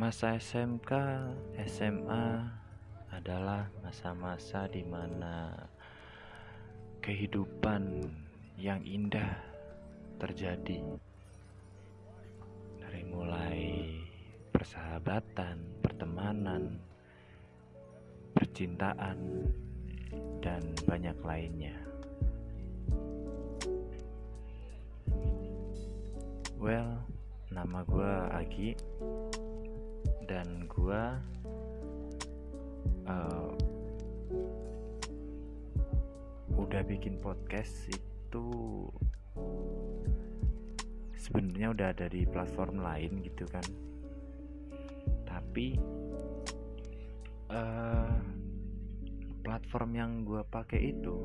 Masa SMK, SMA adalah masa-masa di mana kehidupan yang indah terjadi. Dari mulai persahabatan, pertemanan, percintaan, dan banyak lainnya. Well, nama gue Agi dan gue uh, udah bikin podcast itu sebenarnya udah ada di platform lain gitu kan. Tapi uh, platform yang gue pakai itu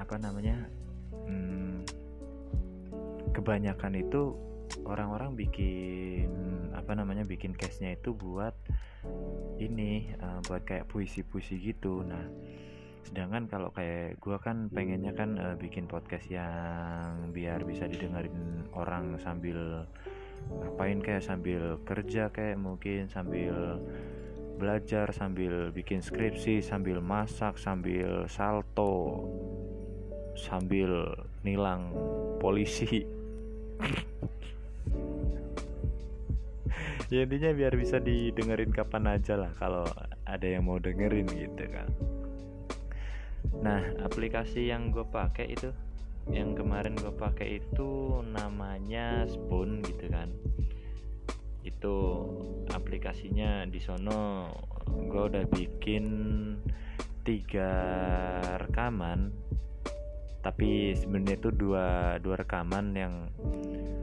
apa namanya hmm, kebanyakan itu orang-orang bikin apa namanya bikin case-nya itu buat ini uh, buat kayak puisi-puisi gitu. Nah sedangkan kalau kayak gue kan pengennya kan uh, bikin podcast yang biar bisa didengarin orang sambil ngapain kayak sambil kerja kayak mungkin sambil belajar sambil bikin skripsi sambil masak sambil salto sambil nilang polisi ya intinya biar bisa didengerin kapan aja lah kalau ada yang mau dengerin gitu kan. Nah aplikasi yang gue pakai itu yang kemarin gue pakai itu namanya Spoon gitu kan. Itu aplikasinya di sono. Gue udah bikin tiga rekaman tapi sebenarnya itu dua dua rekaman yang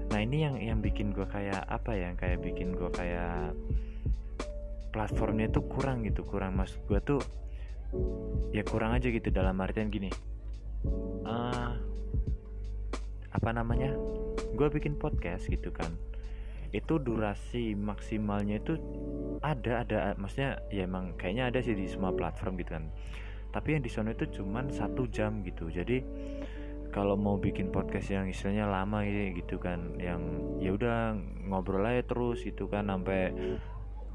nah ini yang yang bikin gue kayak apa ya yang kayak bikin gue kayak platformnya tuh kurang gitu kurang. Mas gue tuh ya kurang aja gitu dalam artian gini. Uh, apa namanya? Gue bikin podcast gitu kan. Itu durasi maksimalnya itu ada ada maksudnya ya emang kayaknya ada sih di semua platform gitu kan tapi yang di sana itu cuman satu jam gitu. Jadi kalau mau bikin podcast yang istilahnya lama gitu kan yang ya udah ngobrol aja terus itu kan sampai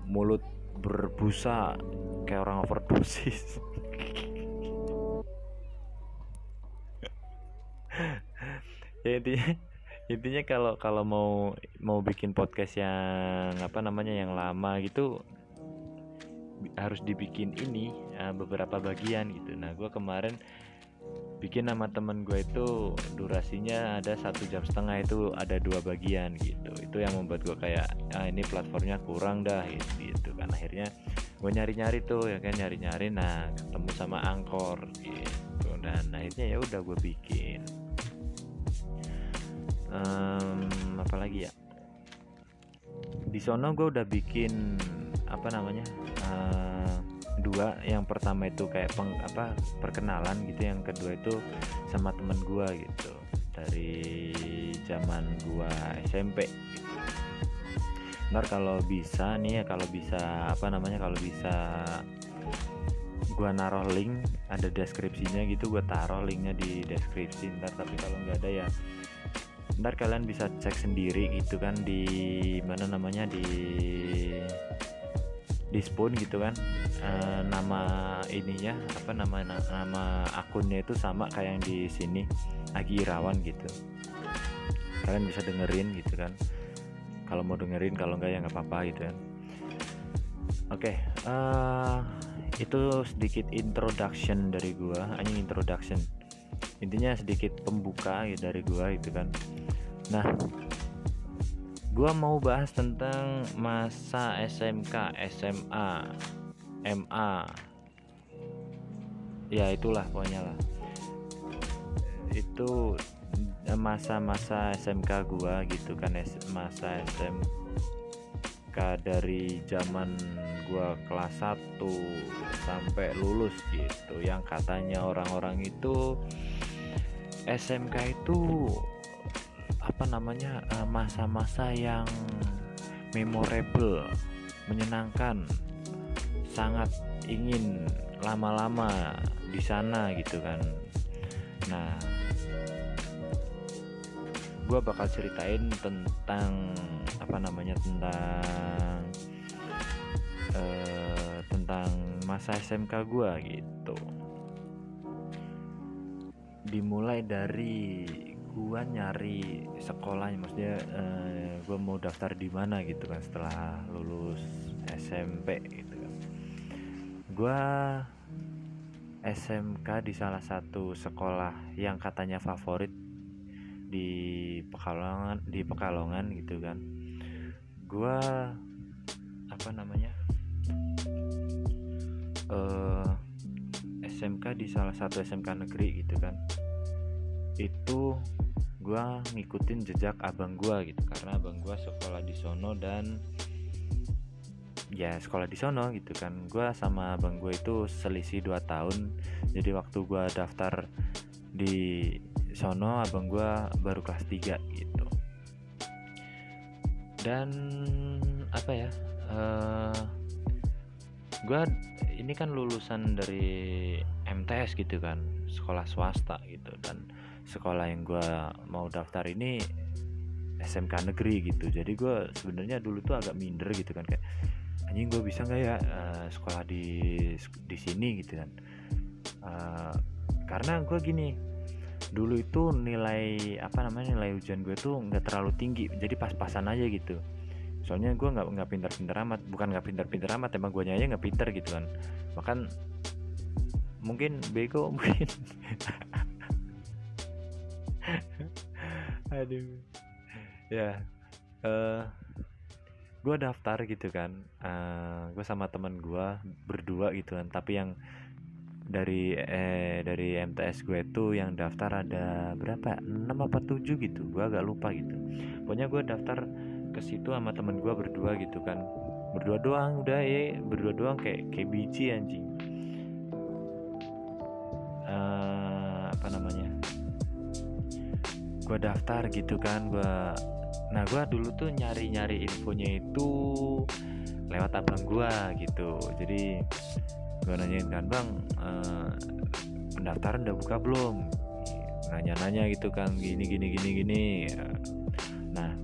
mulut berbusa kayak orang overdosis. Ya intinya intinya kalau kalau mau mau bikin podcast yang apa namanya yang lama gitu harus dibikin ini uh, beberapa bagian gitu. Nah gue kemarin bikin nama temen gue itu durasinya ada satu jam setengah itu ada dua bagian gitu. Itu yang membuat gue kayak ah ini platformnya kurang dah gitu, kan. Akhirnya gue nyari-nyari tuh ya kan nyari-nyari. Nah ketemu sama angkor gitu. Dan akhirnya ya udah gue bikin. Um, apalagi ya? Di sono gue udah bikin apa namanya uh, dua yang pertama itu kayak peng, apa perkenalan gitu yang kedua itu sama temen gua gitu dari zaman gua SMP gitu. ntar kalau bisa nih ya kalau bisa apa namanya kalau bisa gua naruh link ada deskripsinya gitu gua taruh linknya di deskripsi ntar tapi kalau nggak ada ya ntar kalian bisa cek sendiri gitu kan di mana namanya di di spoon gitu kan. E, nama ininya apa nama nama akunnya itu sama kayak yang di sini Agi Irawan gitu. Kalian bisa dengerin gitu kan. Kalau mau dengerin kalau enggak ya nggak apa-apa gitu kan. Oke okay, uh, eh, itu sedikit introduction dari gua hanya introduction. Intinya sedikit pembuka gitu dari gua itu kan. Nah gua mau bahas tentang masa SMK, SMA, MA. Ya itulah pokoknya lah. Itu masa-masa SMK gua gitu kan masa SMK dari zaman gua kelas 1 sampai lulus gitu yang katanya orang-orang itu SMK itu apa namanya eh, masa-masa yang memorable menyenangkan sangat ingin lama-lama di sana gitu kan. Nah gue bakal ceritain tentang apa namanya tentang uh, tentang masa SMK gue gitu. Dimulai dari gue nyari sekolah maksudnya uh, gue mau daftar di mana gitu kan setelah lulus SMP gitu kan. Gue SMK di salah satu sekolah yang katanya favorit di Pekalongan di Pekalongan gitu kan. Gua apa namanya eh, SMK di salah satu SMK negeri gitu kan itu gua ngikutin jejak abang gua gitu karena abang gua sekolah di sono dan ya sekolah di sono gitu kan. Gue sama abang gue itu selisih 2 tahun. Jadi waktu gue daftar di sono abang gue baru kelas 3 gitu. Dan apa ya uh, eh, gue ini kan lulusan dari MTS gitu kan sekolah swasta gitu. Dan sekolah yang gue mau daftar ini SMK negeri gitu. Jadi gue sebenarnya dulu tuh agak minder gitu kan kayak anjing gue bisa nggak ya uh, sekolah di di sini? Gitu kan. Uh, karena gue gini dulu itu nilai apa namanya nilai ujian gue tuh nggak terlalu tinggi jadi pas-pasan aja gitu. Soalnya gue nggak nggak pintar-pintar amat bukan nggak pintar-pintar amat emang gue aja nggak pintar gitu kan. Bahkan mungkin bego mungkin aduh. Ya uh, eh, gue daftar gitu kan uh, eh, gue sama teman gue berdua gitu kan. Tapi yang dari eh dari MTS gue tuh yang daftar ada berapa? 6 apa 7 gitu. Gue agak lupa gitu. Pokoknya gue daftar ke situ sama temen gue berdua gitu kan. Berdua doang udah ya. Berdua doang kayak kayak biji anjing. Uh, gue daftar gitu kan gue nah gue dulu tuh nyari nyari infonya itu lewat abang gue gitu. Jadi gue nanyain kan bang uh, pendaftaran udah buka belum? Nanya-nanya gitu kan gini gini gini gini. Nah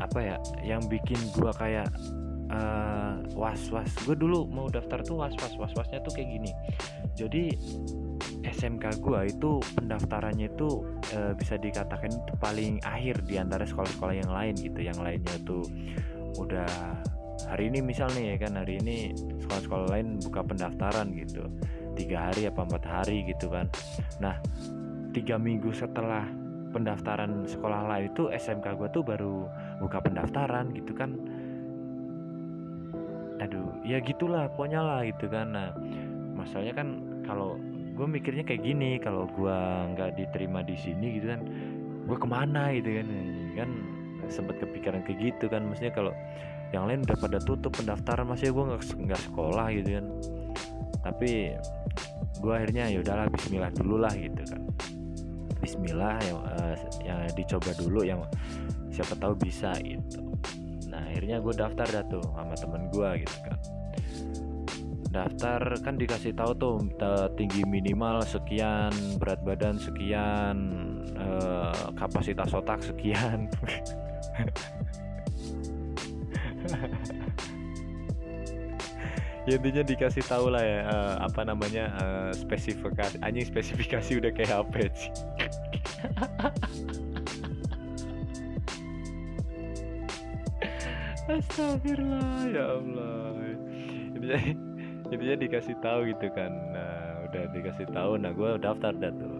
apa ya yang bikin gue kayak uh, eh, was was gue dulu mau daftar tuh was was was wasnya tuh kayak gini. Jadi SMK gue itu pendaftarannya itu uh, bisa dikatakan itu paling akhir di antara sekolah-sekolah yang lain gitu. Yang lainnya tuh udah hari ini misal nih ya kan hari ini sekolah-sekolah lain buka pendaftaran gitu. Tiga hari apa empat hari gitu kan. Nah tiga minggu setelah pendaftaran sekolah lain itu SMK gue tuh baru buka pendaftaran gitu kan. Aduh ya gitulah pokoknya lah gitu kan. Nah masalahnya kan kalau gue mikirnya kayak gini kalau gue nggak diterima di sini gitu kan gue ke mana gitu kan. Kan sempat kepikiran kayak gitu kan maksudnya kalau yang lain udah pada tutup pendaftaran masih gue nggak nggak sekolah gitu kan. Tapi gue akhirnya ya udahlah Bismillah dulu lah gitu kan. Bismillah yang uh, yang dicoba dulu yang siapa tahu bisa gitu. Nah akhirnya gue daftar dah tuh sama temen gue gitu kan daftar kan dikasih tahu tuh tinggi minimal sekian berat badan sekian uh, kapasitas otak sekian. Ya intinya dikasih tahu lah ya uh, apa namanya spesifikasi anjing spesifikasi udah kayak HP sih. Astagfirullah ya Allah. Intinya intinya dikasih tahu gitu kan. Nah, udah dikasih tahu nah gue daftar dah tuh.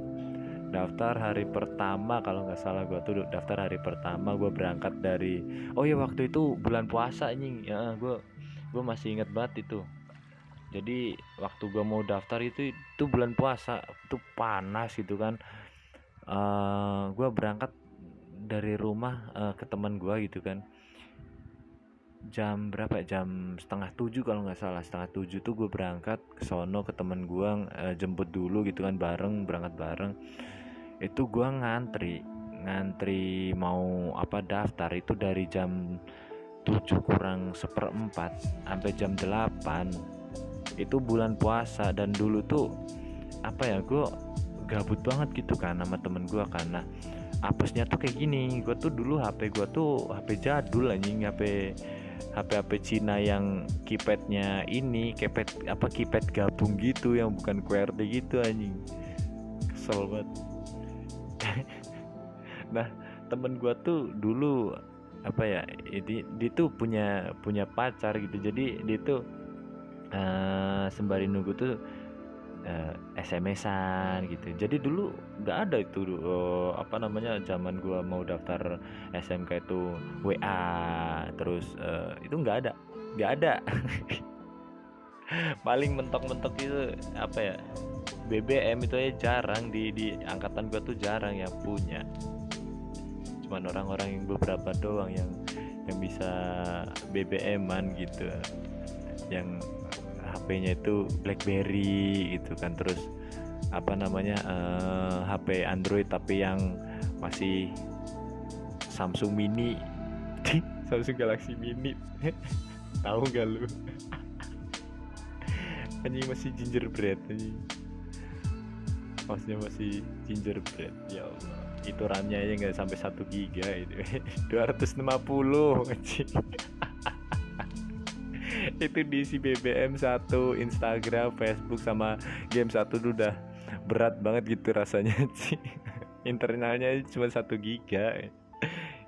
Daftar hari pertama kalau nggak salah gue tuh daftar hari pertama gue berangkat dari oh ya waktu itu bulan puasa anjing. Ya gue gue masih inget banget itu. Jadi waktu gue mau daftar itu itu bulan puasa itu panas gitu kan. Uh, eh, gue berangkat dari rumah uh, ke teman gue gitu kan jam berapa ya? jam setengah tujuh kalau nggak salah. Setengah tujuh tuh gue berangkat ke sono ke teman gue uh, jemput dulu gitu kan bareng berangkat bareng. Itu gua ngantri ngantri mau apa daftar itu dari jam 7 kurang seperempat sampai jam 8 itu bulan puasa dan dulu tuh apa ya gue gabut banget gitu kan sama temen gue karena apesnya tuh kayak gini. Gue tuh dulu HP gue tuh HP jadul anjing HP HP HP Cina yang keypadnya ini keypad apa keypad gabung gitu yang bukan QWERTY gitu anjing. Kesel banget. Nah temen gue tuh dulu apa ya dia, dia tuh punya punya pacar gitu. Jadi dia tuh uh, sembari nunggu tuh uh, eh, SMS-an gitu. Jadi dulu nggak ada itu uh, apa namanya zaman gua mau daftar SMK itu WA terus uh, itu nggak ada, nggak ada. Paling mentok-mentok itu apa ya? BBM itu aja jarang di di angkatan gua tuh jarang yang punya. Cuman orang-orang yang beberapa doang yang yang bisa BBM-an gitu. Yang HP-nya itu BlackBerry gitu kan. Terus apa namanya uh, eh, HP Android tapi yang masih Samsung Mini. Samsung Galaxy Mini. Tahu nggak lu? Anjing masih gingerbread anjing. Maksudnya masih gingerbread ya Allah. Itu RAM-nya aja nggak sampai satu giga itu. 250 anjing itu diisi BBM satu Instagram Facebook sama game satu udah berat banget gitu rasanya sih internalnya cuma satu giga.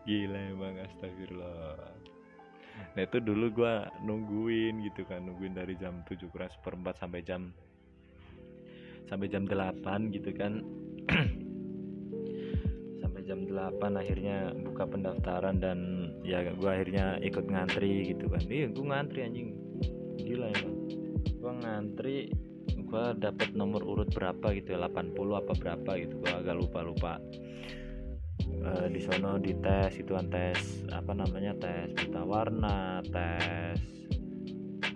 Gila emang astagfirullah. Nah itu dulu gue nungguin gitu kan nungguin dari jam 7 kurang seperempat sampai jam sampai jam 8 gitu kan. Jam 8 akhirnya buka pendaftaran dan ya gue akhirnya ikut ngantri gitu kan. Iya gue ngantri anjing gila emang gue ngantri gue dapet nomor urut berapa gitu ya 80 apa berapa gitu. Gue agak lupa lupa uh, di sono di tes itu kan tes apa namanya tes pita warna tes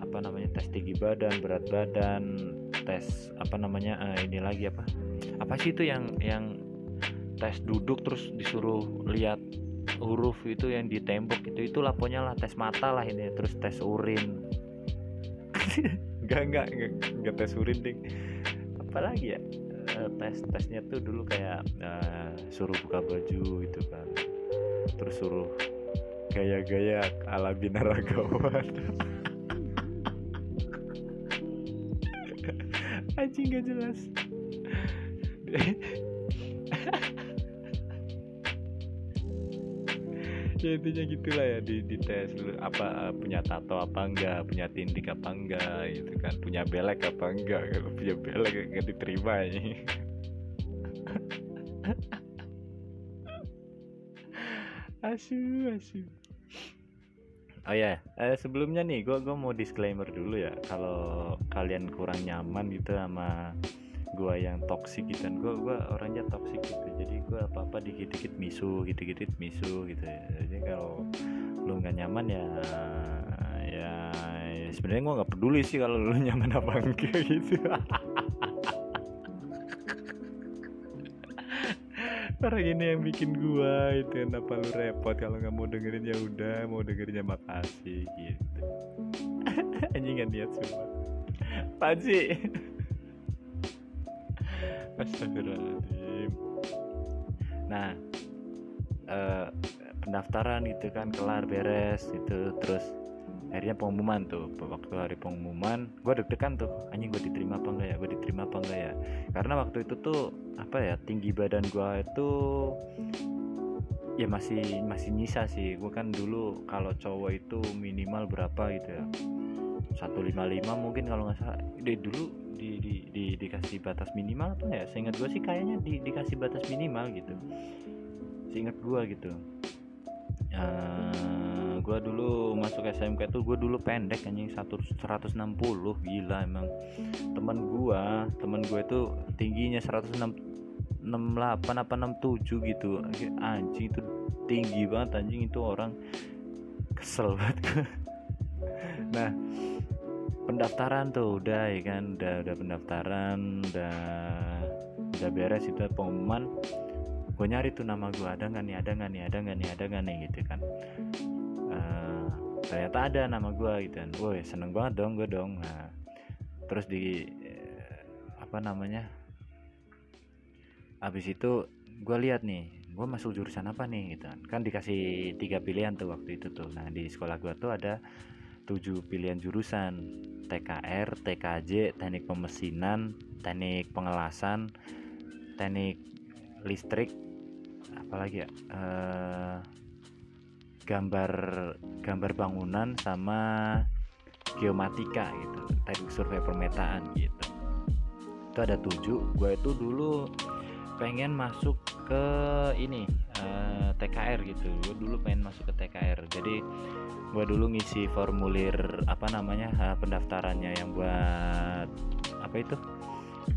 apa namanya tes tinggi badan berat badan tes apa namanya uh, ini lagi apa? Apa sih itu yang yang tes duduk terus disuruh lihat huruf itu yang di tembok itu itu laponya lah tes mata lah ini terus tes urin enggak enggak enggak, tes urin ding apalagi ya? Uh, tes tesnya tuh dulu kayak uh, suruh buka baju itu kan. Terus suruh gaya-gaya ala binaragawan. Anjing gak jelas ya intinya gitulah ya di, di tes lu apa punya tato apa enggak punya tindik apa enggak gitu kan. Punya belek apa enggak kalau punya belek enggak diterima ini. Asu asu. Oh ya, eh, sebelumnya nih, gue gue mau disclaimer dulu ya. Kalau kalian kurang nyaman gitu sama gue yang toksik gitu kan. Gue gue orangnya toksik gitu. Jadi gue apa apa dikit dikit misu gitu gitu misu gitu jadi kalau lu nggak nyaman ya ya, ya sebenarnya gue nggak peduli sih kalau lu nyaman apa enggak gitu. Orang ini yang bikin gua itu kenapa lu repot kalau nggak mau dengerin ya udah mau dengerin ya makasih gitu. Anjing niat semua. Panji Astagfirullahaladzim. Nah eh, Pendaftaran gitu kan Kelar beres itu Terus akhirnya pengumuman tuh Waktu hari pengumuman Gue deg-degan tuh Anjing gue diterima apa enggak ya Gue diterima apa enggak ya. Karena waktu itu tuh Apa ya Tinggi badan gue itu ya masih masih nyisa sih. Gue kan dulu kalau cowok itu minimal berapa gitu ya 155 mungkin kalau nggak salah. Dari dulu di, di, di dikasih batas minimal apa ya? Seingat gue sih kayaknya di, dikasih batas minimal gitu. Seingat gue gitu. Uh, eh, gue dulu masuk SMK tuh gue dulu pendek anjing satu 160 gila emang. Teman gue teman gue itu tingginya 168 apa 67 gitu. Anjing itu tinggi banget anjing itu orang kesel banget nah pendaftaran tuh udah ya kan? Udah udah pendaftaran udah udah beres itu pengumuman. Gue nyari tuh nama gue ada nggak nih ada nggak nih ada nggak nih ada nggak nih gitu kan. Uh, ternyata ada nama gue gitu kan. Woi seneng banget dong gue dong. Nah, terus di uh, apa namanya habis itu gue lihat nih gue masuk jurusan apa nih gitu kan. Kan dikasih tiga pilihan tuh waktu itu tuh. Nah di sekolah gue tuh ada tujuh pilihan jurusan TKR, TKJ, teknik pemesinan, teknik pengelasan, teknik listrik, apalagi ya, uh, gambar gambar bangunan sama geomatika gitu, teknik survei permetaan gitu. Itu ada tujuh. Gue itu dulu pengen masuk ke ini uh, eh, TKR gitu. Gue dulu pengen masuk ke TKR jadi gue dulu ngisi formulir apa namanya uh, pendaftarannya yang buat apa itu?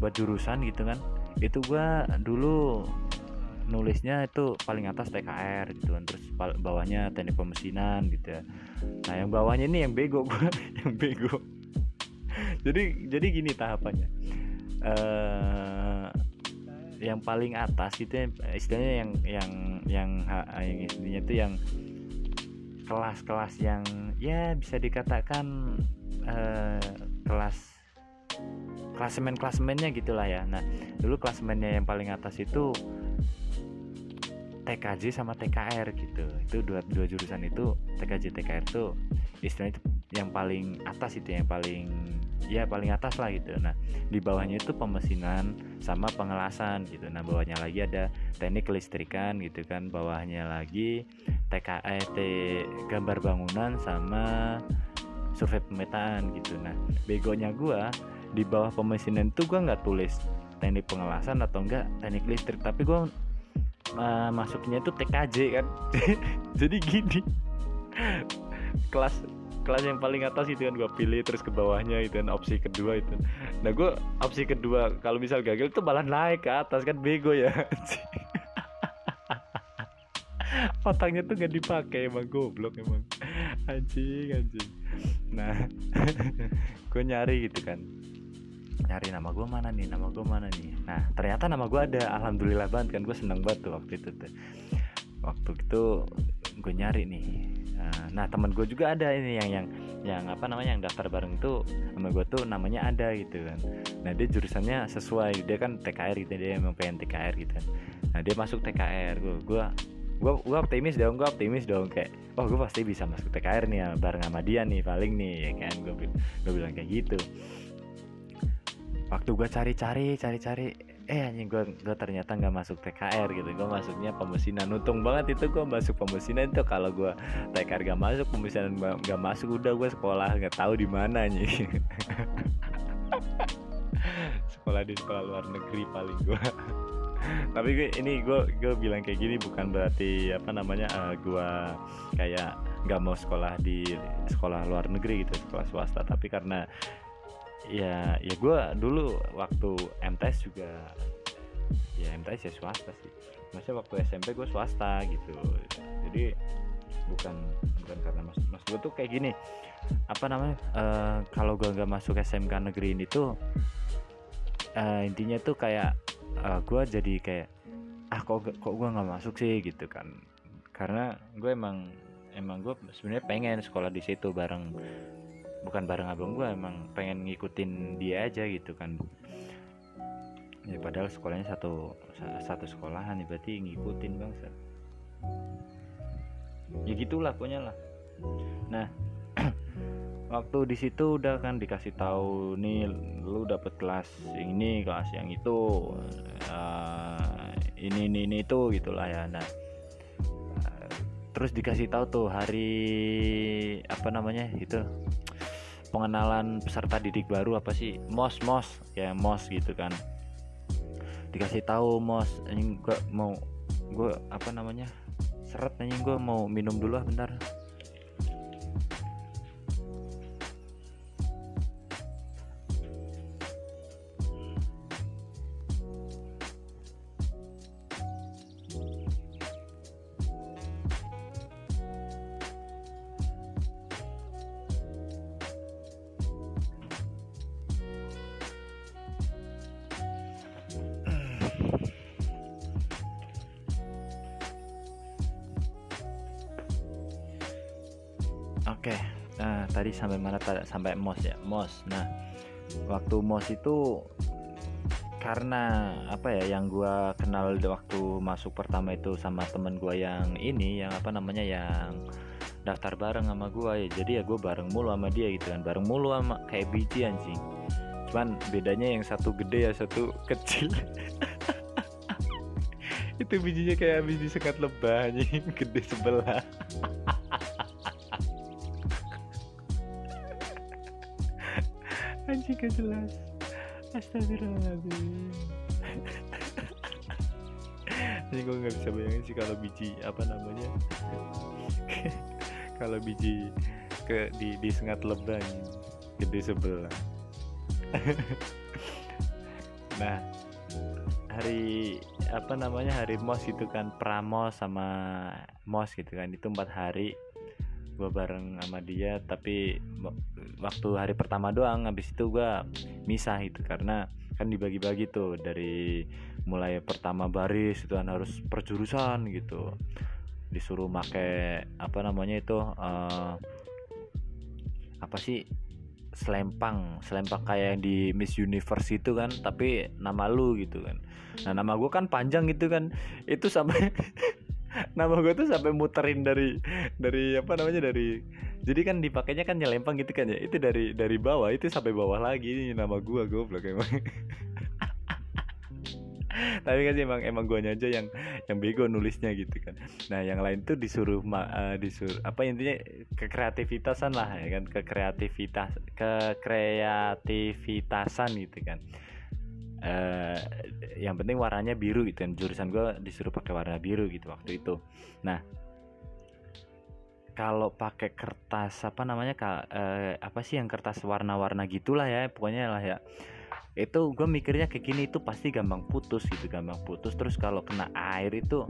Buat jurusan gitu kan. Itu gue dulu nulisnya itu paling atas TKR gitu kan. Terus bawahnya teknik pemesinan gitu ya. Nah yang bawahnya ini yang bego gue yang bego. Jadi jadi gini tahapannya. Uh, yang paling atas ya, istilahnya yang yang yang yang istilahnya itu yang kelas-kelas yang ya bisa dikatakan uh, kelas klasemen klasemennya gitulah ya. Nah dulu klasemennya yang paling atas itu TKJ sama TKR gitu. Itu dua dua jurusan itu TKJ TKR tuh istilahnya itu yang paling atas itu yang paling ya paling atas lah gitu. Nah di bawahnya itu pemesinan sama pengelasan gitu. Nah bawahnya lagi ada teknik listrikan gitu kan. Bawahnya lagi TKET eh, gambar bangunan sama survei pemetaan gitu. Nah begonya gua di bawah pemesinan itu gua nggak tulis teknik pengelasan atau enggak teknik listrik. Tapi gua uh, masuknya itu TKJ kan. Jadi gini. Kelas kelas yang paling atas itu kan gue pilih terus ke bawahnya itu kan opsi kedua itu. Nah gue opsi kedua kalau misal gagal itu malah naik ke atas kan bego ya. Otaknya tuh gak dipakai emang goblok emang. Anjing anjing. Nah gue nyari gitu kan nyari nama gue mana nih nama gue mana nih. Nah ternyata nama gue ada. Alhamdulillah banget kan gue seneng banget tuh waktu itu tuh. Waktu itu gue nyari nih. Eh, nah teman gue juga ada ini yang yang yang apa namanya yang daftar bareng itu sama gue tuh namanya ada gitu kan. Nah dia jurusannya sesuai. Dia kan TKR gitu dia emang pengen TKR gitu kan. Nah dia masuk TKR gue gue gue gue optimis dong gue optimis dong. Kayak oh gue pasti bisa masuk TKR nih bareng sama dia nih paling nih ya kan. Gue bilang kayak gitu waktu gue cari-cari cari-cari eh anjing gue gue ternyata nggak masuk TKR gitu. Gue masuknya pemesinan. Untung banget itu gue masuk pemesinan itu kalau gue TKR gak masuk pemesinan gak masuk udah gue sekolah. Nggak tahu di mana nih sekolah di sekolah luar negeri paling gue tapi gue ini gue gue bilang kayak gini bukan berarti apa namanya uh, gue kayak nggak mau sekolah di sekolah luar negeri gitu sekolah swasta. Tapi karena ya ya gue dulu waktu MTS juga ya MTS ya swasta sih. Maksudnya waktu SMP gue swasta gitu. Jadi bukan bukan karena mas mas gue tuh kayak gini. Apa namanya uh, kalau gue nggak masuk SMK negeri ini tuh uh, intinya tuh kayak uh, gue jadi kayak ah kok kok gue nggak masuk sih? Gitu kan. Karena gue emang emang gue sebenarnya pengen sekolah di situ bareng bukan bareng abang gue emang pengen ngikutin dia aja gitu kan. Ya padahal sekolahnya satu satu sekolahan ya berarti ngikutin bangsa ya gitulah pokoknya lah. Nah waktu di situ udah kan dikasih tahu nih lu dapet kelas yang ini kelas yang itu uh, ini ini ini itu gitulah ya. Nah terus dikasih tahu tuh hari apa namanya itu pengenalan peserta didik baru apa sih? Mos mos. Ya mos gitu kan. Dikasih tahu mos ini gue mau gue apa namanya seret nanya gue mau minum dulu ah bentar sampai mos ya, mos. Nah, waktu mos itu karena apa ya yang gua kenal waktu masuk pertama itu sama temen gua yang ini yang apa namanya yang daftar bareng sama gua ya. Jadi ya gue bareng mulu sama dia gitu kan bareng mulu sama kayak biji anjing. Cuman bedanya yang satu gede ya satu kecil. Itu bijinya kayak habis disekat lebah anjing gede sebelah anjing gak jelas. Astagfirullahaladzim. Ini gue nggak bisa bayangin sih kalau biji apa namanya? Kalau biji ke di disengat lebah gede sebelah. Nah hari apa namanya hari mos itu kan pramos sama mos gitu kan itu empat hari gue bareng sama dia tapi waktu hari pertama doang habis itu gue misah itu karena kan dibagi-bagi tuh dari mulai pertama baris itu kan harus perjurusan gitu. Disuruh make apa namanya itu uh, apa sih selempang selempang kayak yang di Miss Universe itu kan tapi nama lu gitu kan. Nah nama gue kan panjang gitu kan. Itu sampai nama gue tuh sampai muterin dari dari apa namanya dari jadi kan dipakainya kan nyelempang gitu kan ya. Itu dari dari bawah itu sampai bawah lagi nama gue goblok emang. Tapi kan emang emang gue aja yang yang bego nulisnya gitu kan. Nah yang lain tuh disuruh uh, disuruh apa intinya kekreativitasan lah ya kan kekreativitas kekreativitasan gitu kan uh, yang penting warnanya biru gitu kan jurusan gue disuruh pakai warna biru gitu waktu itu. Nah kalau pakai kertas apa namanya uh, apa sih yang kertas warna-warna gitulah ya pokoknya lah ya. Itu gue mikirnya kayak gini itu pasti gampang putus gitu gampang putus. Terus kalau kena air itu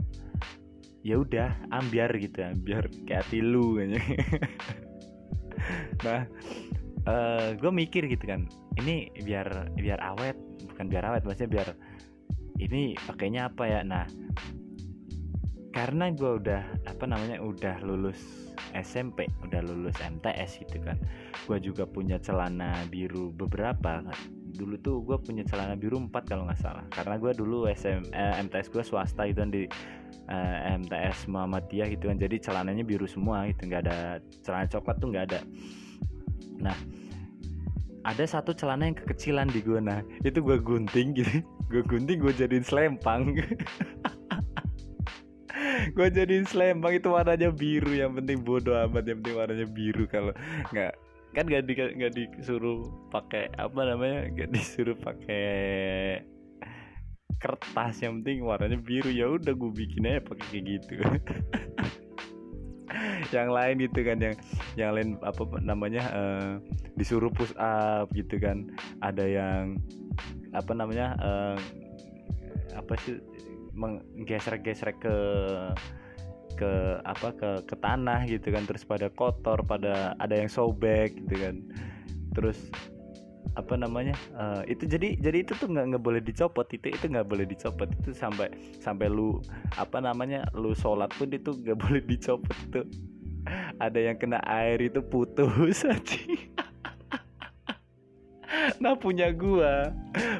ya udah ambiar gitu ambiar kayak hati lu kayaknya. Nah uh, eh, gue mikir gitu kan ini biar biar awet bukan biar awet maksudnya biar ini pakainya apa ya? Nah karena gue udah apa namanya udah lulus SMP udah lulus MTS gitu kan. Gue juga punya celana biru beberapa. Dulu tuh gue punya celana biru 4 kalau nggak salah. Karena gue dulu SM eh, MTS gue swasta itu kan di eh, MTS Muhammadiyah gitu kan. Jadi celananya biru semua gitu. Nggak ada celana coklat tuh nggak ada. Nah ada satu celana yang kekecilan di gue nah itu gue gunting gitu. Gue gunting gue jadiin selempang. Gue jadiin selempang itu warnanya biru. Yang penting bodoh amat yang penting warnanya biru. Kalau nggak kan gak, di, gak disuruh pakai apa namanya gak disuruh pakai kertas. Yang penting warnanya biru. Ya udah gue bikin aja pakai kayak gitu yang lain itu kan yang yang lain apa namanya uh, disuruh push up gitu kan. Ada yang apa namanya uh, apa sih menggeser-geser ke ke apa ke ke tanah gitu kan. Terus pada kotor pada ada yang sobek gitu kan. Terus apa namanya uh, itu jadi jadi itu tuh nggak nggak boleh dicopot. Itu itu nggak boleh dicopot. Itu sampai sampai lu apa namanya lu sholat pun itu nggak boleh dicopot itu ada yang kena air itu putus aja nah punya gua.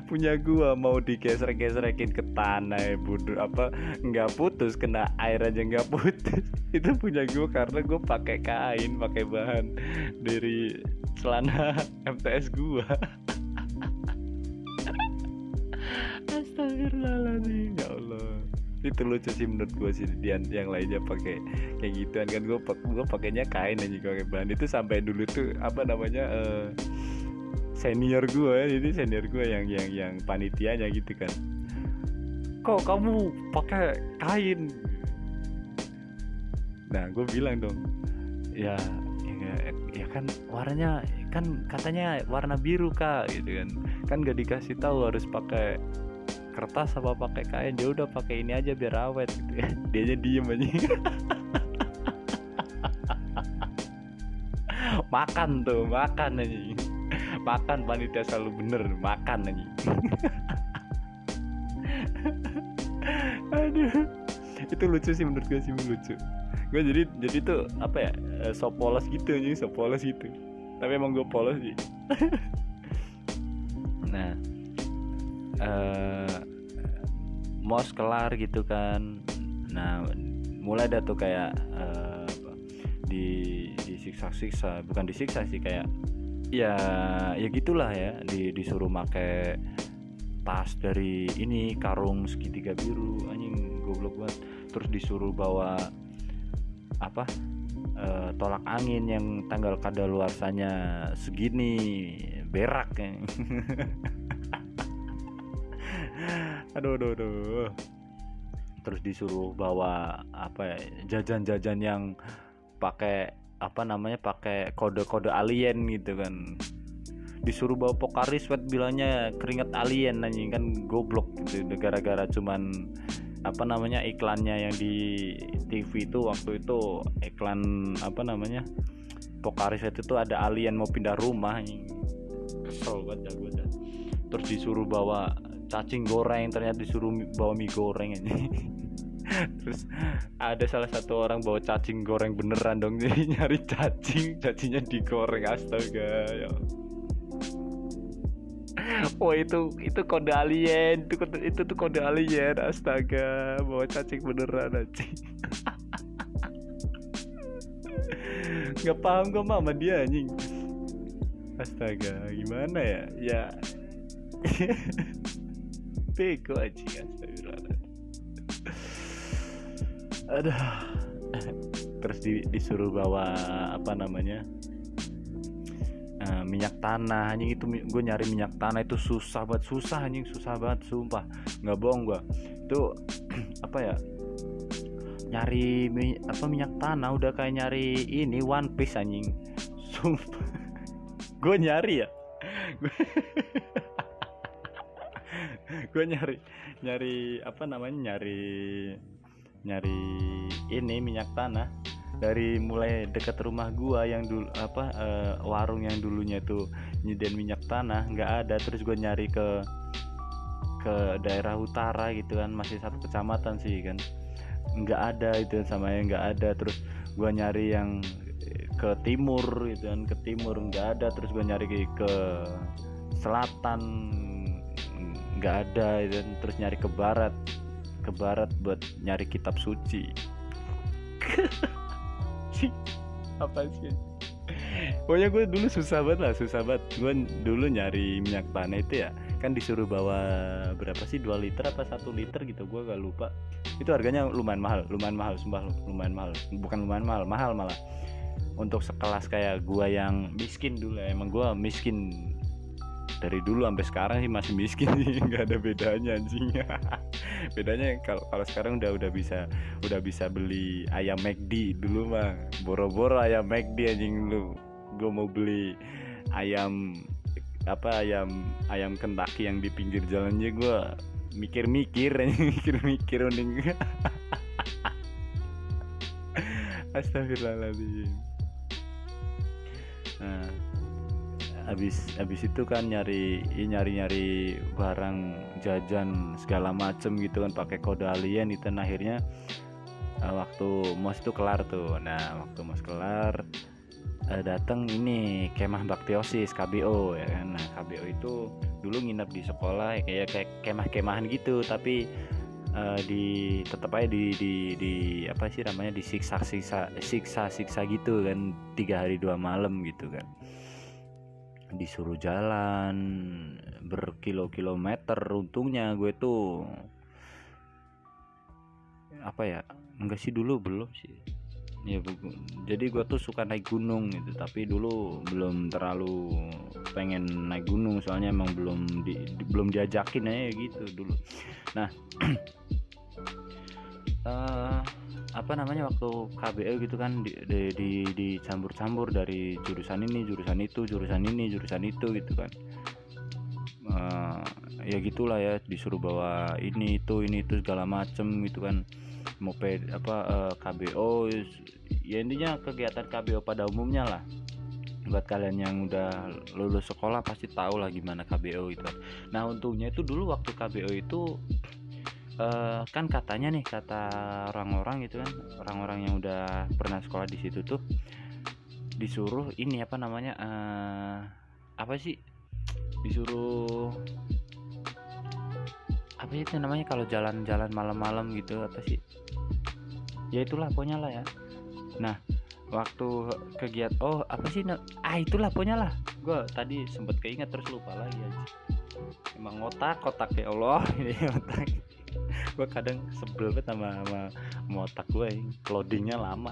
Punya gua mau digeser-geserekin ke tanah ya bodoh apa nggak putus kena air aja nggak putus. Itu punya gua karena gua pakai kain pakai bahan dari celana MTS gua. Astagfirullahaladzim ya Allah itu lucu sih menurut gue sih dia yang lainnya pakai kayak gituan. Kan gue gue pakainya kain aja pakai bahan. Itu sampai dulu tuh apa namanya uh, senior gue jadi senior gue yang yang yang panitianya gitu kan. Kok kamu pakai kain? Nah gue bilang dong ya, ya ya kan warnanya kan katanya warna biru kak gitu kan. Kan gak dikasih tahu harus pakai kertas apa pakai kain dia udah pakai ini aja biar awet gitu ya. Dia aja diem aja. Makan tuh makan aja. Makan panitia selalu bener makan aja. Aduh. Itu lucu sih menurut gue sih lucu. Gue jadi jadi tuh apa ya eh, so polos gitu aja so polos gitu. Tapi emang gue polos sih. Nah uh, mos kelar gitu kan. Nah mulai ada tuh kayak uh, di disiksa-siksa. Bukan disiksa sih kayak ya ya gitulah ya. Di, disuruh make tas dari ini karung segitiga biru. Anjing goblok banget. Terus disuruh bawa apa uh, tolak angin yang tanggal kadaluarsanya segini. Berak ya. aduh aduh aduh. Terus disuruh bawa apa ya jajan-jajan yang pakai apa namanya pakai kode-kode alien gitu kan. Disuruh bawa Pokari sweat bilangnya keringet alien anjing kan goblok gitu. Gara-gara cuman apa namanya iklannya yang di TV itu waktu itu iklan apa namanya Pokari sweat itu ada alien mau pindah rumah kesel banget gue terus disuruh bawa cacing goreng ternyata disuruh bawa mie goreng anjing terus ada salah satu orang bawa cacing goreng beneran dong jadi nyari cacing cacingnya digoreng astaga ya. Wah itu itu kode alien itu kode, itu tuh kode alien astaga bawa cacing beneran aja. Nggak paham gue mama dia anjing. Astaga gimana ya? Ya bego aja astaga aduh. Terus di, disuruh bawa apa namanya uh, minyak tanah anjing itu gue nyari minyak tanah itu susah banget susah anjing susah banget sumpah. Nggak bohong gue itu apa ya nyari mi, apa minyak tanah udah kayak nyari ini one piece anjing. Sumpah. Gue nyari ya gue nyari nyari apa namanya nyari nyari ini minyak tanah dari mulai dekat rumah gua yang dulu apa uh, warung yang dulunya tuh nyediain minyak tanah nggak ada. Terus gua nyari ke ke daerah utara gitu kan masih satu kecamatan sih kan. Nggak ada itu sama yang nggak ada. Terus gua nyari yang ke timur gitu kan ke timur nggak ada. Terus gua nyari ke selatan nggak ada gitu. Kan. terus nyari ke barat ke barat buat nyari kitab suci. Apa sih? Pokoknya gue dulu susah banget lah susah banget. Gue dulu nyari minyak tanah itu ya kan disuruh bawa berapa sih 2 liter apa satu liter gitu gue gak lupa. Itu harganya lumayan mahal lumayan mahal sumpah lumayan mahal. Bukan lumayan mahal mahal malah. Untuk sekelas kayak gue yang miskin dulu ya. emang gue miskin dari dulu sampai sekarang sih masih miskin sih nggak ada bedanya anjing. Bedanya kalau kalau sekarang udah udah bisa udah bisa beli ayam McD dulu mah. Boro-boro ayam McD anjing lu. Gue mau beli ayam apa ayam ayam Kentucky yang di pinggir jalannya gue mikir-mikir mikir-mikir mending. Astagfirullahaladzim. Nah habis habis itu kan nyari nyari nyari barang jajan segala macem gitu kan pakai kode alien itu. Nah akhirnya uh, waktu mos itu kelar tuh. Nah waktu mos kelar uh, datang ini kemah baktiosis KBO ya kan. Nah KBO itu dulu nginep di sekolah kayak kayak kemah-kemahan gitu. Tapi uh, di tetap aja di, di di apa sih namanya disiksa siksa siksa siksa gitu kan tiga hari dua malam gitu kan disuruh jalan berkilo-kilometer untungnya gue tuh apa ya enggak sih dulu belum sih. Ya jadi gue tuh suka naik gunung gitu tapi dulu belum terlalu pengen naik gunung soalnya emang belum di, di belum diajakin aja gitu dulu. Nah uh, apa namanya waktu KBL gitu kan di di, di, di campur-campur dari jurusan ini jurusan itu jurusan ini jurusan itu gitu kan. Uh, ya gitulah ya disuruh bawa ini itu ini itu segala macem gitu kan. Mau apa uh, eh, KBO ya intinya kegiatan KBO pada umumnya lah. Buat kalian yang udah lulus sekolah pasti tahu lah gimana KBO itu nah untungnya itu dulu waktu KBO itu uh, kan katanya nih kata orang-orang gitu kan orang-orang yang udah pernah sekolah di situ tuh disuruh ini apa namanya uh, apa sih disuruh apa itu namanya kalau jalan-jalan malam-malam gitu apa sih ya itulah pokoknya lah ya. Nah waktu kegiatan oh apa sih ah itulah pokoknya lah. Gue tadi sempet keinget terus lupa lagi aja emang otak otak ya Allah ini otak gue kadang sebel banget sama, sama, sama otak gue yang loadingnya lama.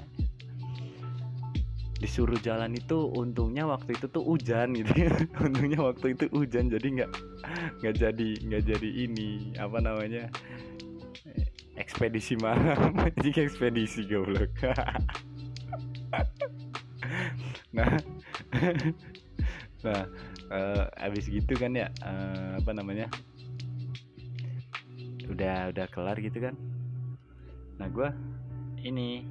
Disuruh jalan itu untungnya waktu itu tuh hujan gitu. Untungnya waktu itu hujan jadi nggak nggak jadi nggak jadi ini apa namanya ekspedisi malam. Jadi ekspedisi goblok. Nah nah uh, abis gitu kan ya uh, apa namanya udah udah kelar gitu kan? Nah gue ini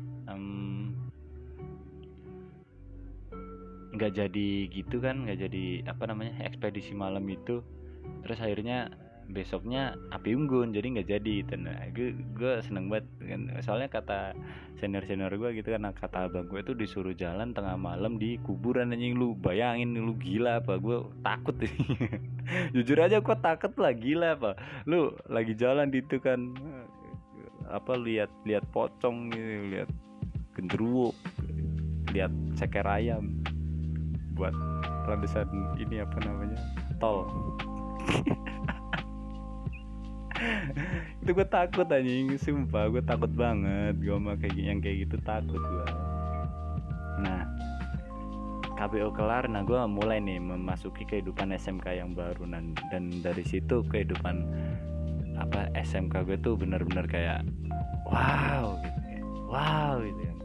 nggak jadi gitu kan nggak jadi apa namanya ekspedisi malam itu. Terus akhirnya besoknya api unggun jadi nggak jadi dan nah, gue gue seneng banget kan. Soalnya kata senior senior gue gitu kan kata abang gue tuh disuruh jalan tengah malam di kuburan anjing. Lu bayangin lu gila apa? Gue takut. Jujur aja gue takut lah gila apa? Lu lagi jalan di itu kan apa lihat lihat pocong gitu lihat genderuwo lihat ceker ayam buat landasan ini apa namanya? Tol itu gue takut anjing. Sumpah gue takut banget. Gue mah kayak yang kayak gitu takut gue nah KBO kelar. Nah gue mulai nih memasuki kehidupan SMK yang baru. Dan dan dari situ kehidupan apa SMK gue tuh bener-bener kayak wow gitu wow gitu kan.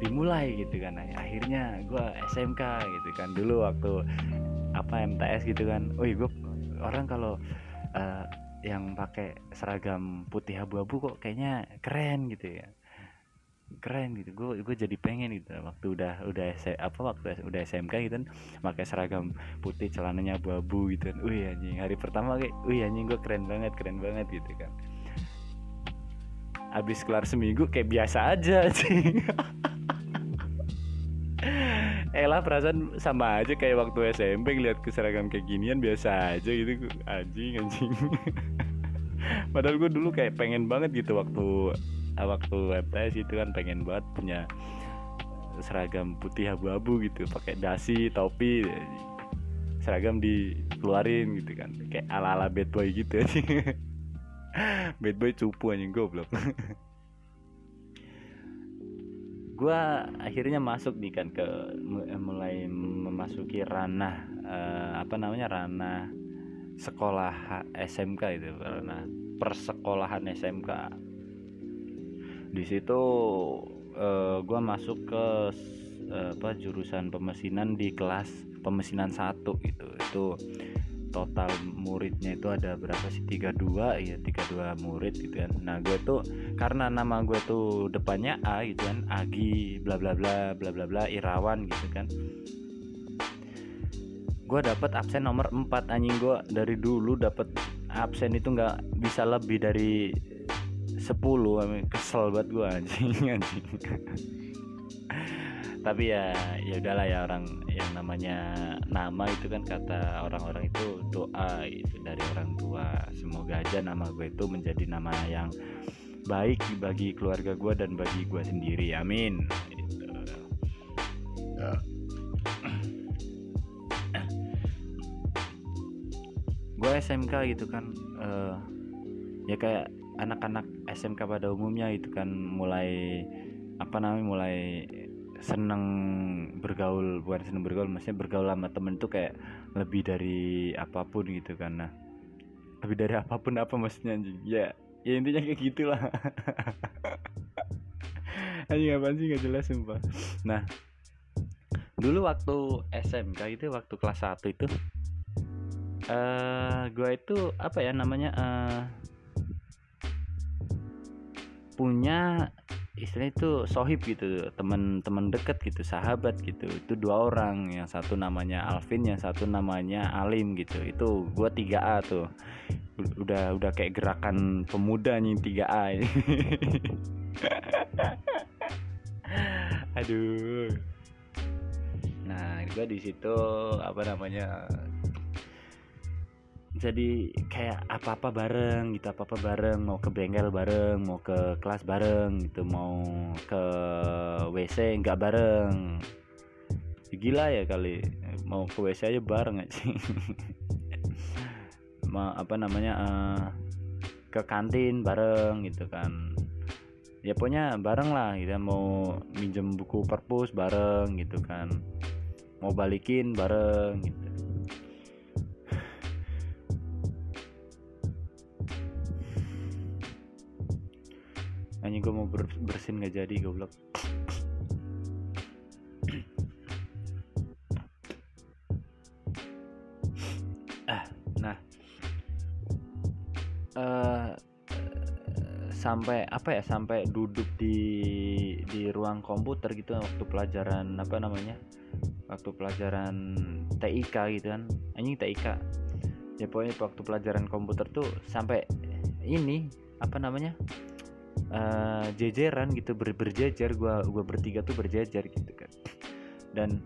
Dimulai gitu kan. Akhirnya gue SMK gitu kan. Dulu waktu apa MTS gitu kan. Oh gue orang kalau uh, yang pakai seragam putih abu-abu kok kayaknya keren gitu ya. Keren gitu. Gue gue jadi pengen gitu. Waktu udah udah apa waktu udah SMK gitu kan pakai seragam putih celananya abu-abu gitu kan. Wih anjing. Hari pertama kayak wih anjing gue keren banget keren banget gitu kan. Habis kelar seminggu kayak biasa aja sih Elah perasaan sama aja kayak waktu SMP ngeliat ke seragam kayak ginian biasa aja gitu. Anjing anjing. Padahal gue dulu kayak pengen banget gitu waktu waktu MTS itu kan pengen banget punya seragam putih abu-abu gitu. Pakai dasi topi seragam dikeluarin gitu kan. Kayak ala-ala bad boy gitu. Bad boy cupu anjing goblok gue akhirnya masuk nih kan ke mulai memasuki ranah uh, apa namanya ranah sekolah SMK itu ranah persekolahan SMK di situ uh, eh, gue masuk ke uh, apa jurusan pemesinan di kelas pemesinan satu gitu. Itu total muridnya itu ada berapa sih? 32 ya 32 murid gitu kan. Nah gue tuh karena nama gue tuh depannya A gitu kan Agi bla bla bla bla bla bla Irawan gitu kan. Gue dapat absen nomor 4 anjing. Gue dari dulu dapat absen itu nggak bisa lebih dari 10 kesel banget gue anjing anjing tapi ya ya udahlah ya orang yang namanya nama itu kan kata orang-orang itu doa itu dari orang tua. Semoga aja nama gue itu menjadi nama yang baik bagi keluarga gue dan bagi gue sendiri. Amin. Gitu. gue SMK gitu kan uh, ya kayak anak-anak SMK pada umumnya itu kan mulai apa namanya mulai seneng bergaul bukan seneng bergaul maksudnya bergaul sama temen tuh kayak lebih dari apa pun gitu nah lebih dari apa pun apa maksudnya anjing? Ya ya intinya kayak gitulah. Anjing apa sih? Nggak jelas sumpah. Nah dulu waktu SMK itu waktu kelas 1 itu eh uh, gue itu apa ya namanya uh, punya istilah itu sohib gitu teman-teman deket gitu sahabat gitu. Itu dua orang yang satu namanya Alvin yang satu namanya Alim gitu. Itu gue 3A tuh. Udah udah kayak gerakan pemuda nih 3A ini. Aduh. Nah gue di situ apa namanya jadi kayak apa-apa bareng gitu apa-apa bareng mau ke bengkel bareng mau ke kelas bareng gitu mau ke WC nggak bareng. Gila ya kali mau ke WC aja bareng aja Ma, apa namanya uh, ke kantin bareng gitu kan. Ya pokoknya bareng lah gitu mau minjem buku perpus bareng gitu kan. Mau balikin bareng gitu hanya gue mau ber bersin gak jadi goblok. Ah nah. Uh, sampai apa ya sampai duduk di di ruang komputer gitu waktu pelajaran apa namanya waktu pelajaran TIK gitu kan. Anjing TIK ya pokoknya waktu pelajaran komputer tuh sampai ini apa namanya uh, jejeran gitu ber berjejer gua gua bertiga tuh berjejer gitu kan dan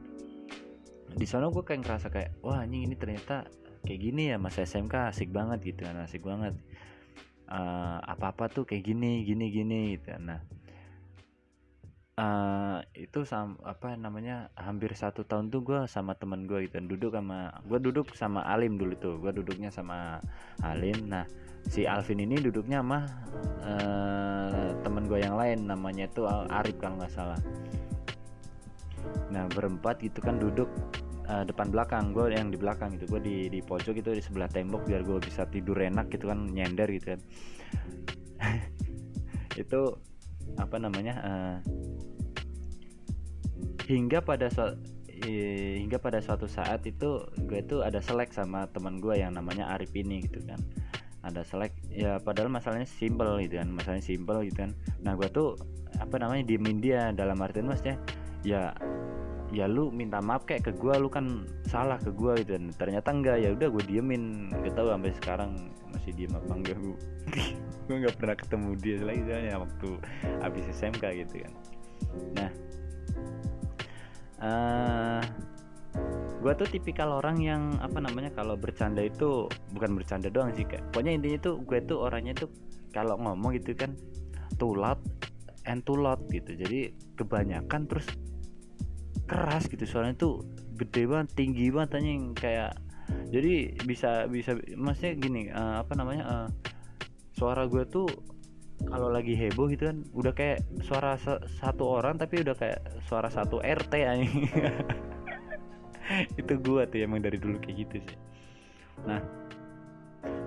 di sana gue kayak ngerasa kayak wah anjing ini ternyata kayak gini ya masa SMK asik banget gitu kan asik banget uh, apa-apa tuh kayak gini gini gini gitu kan. nah uh, itu sam apa namanya hampir satu tahun tuh gue sama teman gue gitu duduk sama gue duduk sama Alim dulu tuh gue duduknya sama Alim. Nah si Alvin ini duduknya sama uh, teman gue yang lain namanya tuh Arif kalau nggak salah. Nah berempat gitu kan duduk uh, depan belakang gue yang di belakang gitu gue di di pojok itu di sebelah tembok biar gue bisa tidur enak gitu kan nyender gitu kan. Itu apa namanya uh, hingga pada so hingga pada suatu saat itu gue tuh ada selek sama teman gue yang namanya Arif ini gitu kan. Ada selek ya padahal masalahnya simple gitu kan masalahnya simple gitu kan. Nah gue tuh apa namanya diemin dia dalam artian maksudnya ya ya lu minta maaf kayak ke gue lu kan salah ke gue gitu dan ternyata enggak ya udah gue diemin. Gak tahu sampai sekarang masih diem apa enggak gue gue nggak pernah ketemu dia lagi soalnya waktu habis SMK gitu kan. Nah uh, gue tuh tipikal orang yang apa namanya kalau bercanda itu bukan bercanda doang sih kayak pokoknya intinya tuh gue tuh orangnya tuh kalau ngomong gitu kan tulat and gitu. Jadi kebanyakan terus keras gitu. Soalnya tuh gede banget tinggi banget yang kayak jadi bisa bisa maksudnya gini uh, apa namanya uh, suara gue tuh kalau lagi heboh gitu kan udah kayak suara satu orang tapi udah kayak suara satu RT aja itu gue tuh emang dari dulu kayak gitu sih. Nah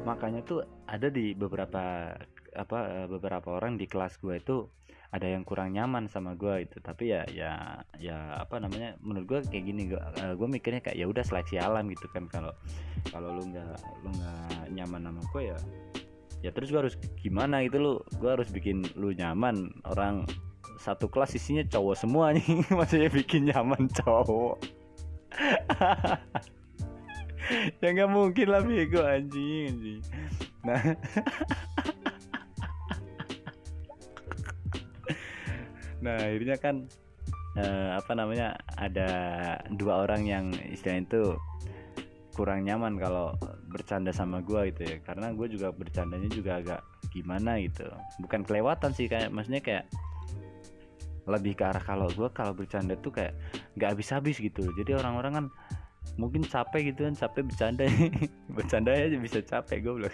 makanya tuh ada di beberapa apa eh, beberapa orang di kelas gue itu ada yang kurang nyaman sama gue itu. Tapi ya ya ya apa namanya menurut gue kayak gini gue uh, gue mikirnya kayak ya udah seleksi alam gitu kan. Kalau kalau lu nggak lu nggak nyaman sama gue ya ya terus gue harus gimana gitu lu? Gue harus bikin lu nyaman. Orang satu kelas isinya cowok semua nih. Maksudnya bikin nyaman cowok. Ya nggak mungkin lah bego anjing anjing. Nah. Nah akhirnya kan uh, apa namanya ada dua orang yang istilahnya itu kurang nyaman kalau bercanda sama gue gitu ya. Karena gue juga bercandanya juga agak gimana gitu. Bukan kelewatan sih kayak maksudnya kayak lebih ke arah kalau gue kalau bercanda tuh kayak nggak habis-habis gitu. Jadi orang-orang kan mungkin capek gitu kan capek bercanda. Bercanda aja bisa capek gue belum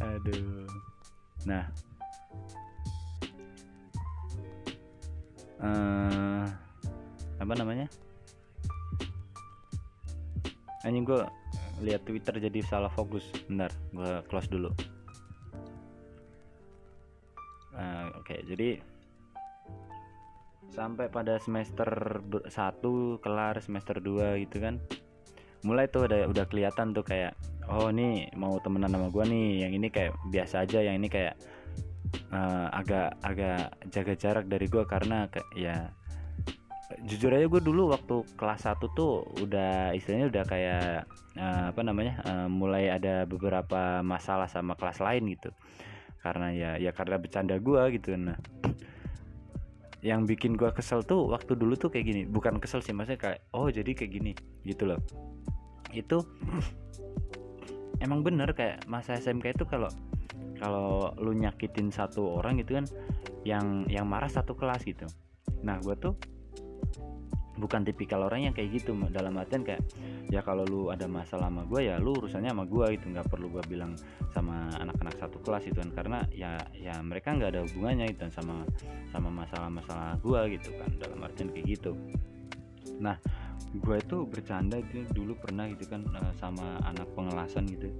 aduh. Nah. Uh, apa namanya anjing gue lihat Twitter jadi salah fokus. Bentar gue close dulu. Uh, oke okay, jadi sampai pada semester 1 kelar semester 2 gitu kan. Mulai tuh udah udah kelihatan tuh kayak oh nih mau temenan sama gue nih. Yang ini kayak biasa aja yang ini kayak uh, agak agak jaga jarak dari gue karena ke, ya jujur aja gue dulu waktu kelas 1 tuh udah istilahnya udah kayak uh, apa namanya uh, mulai ada beberapa masalah sama kelas lain gitu. Karena ya ya karena bercanda gue gitu. Nah yang bikin gue kesel tuh waktu dulu tuh kayak gini. Bukan kesel sih maksudnya kayak oh jadi kayak gini gitu loh. Itu emang bener kayak masa SMK itu kalau kalau lu nyakitin satu orang gitu kan yang yang marah satu kelas gitu. Nah gue tuh bukan tipikal orang yang kayak gitu dalam artian kayak ya kalau lu ada masalah sama gue ya lu urusannya sama gue gitu. Nggak perlu gue bilang sama anak-anak satu kelas itu kan. Karena ya ya mereka nggak ada hubungannya itu kan sama sama masalah-masalah gue gitu kan. Dalam artian kayak gitu. Nah gue itu bercanda itu dulu pernah gitu kan uh, sama anak pengelasan gitu.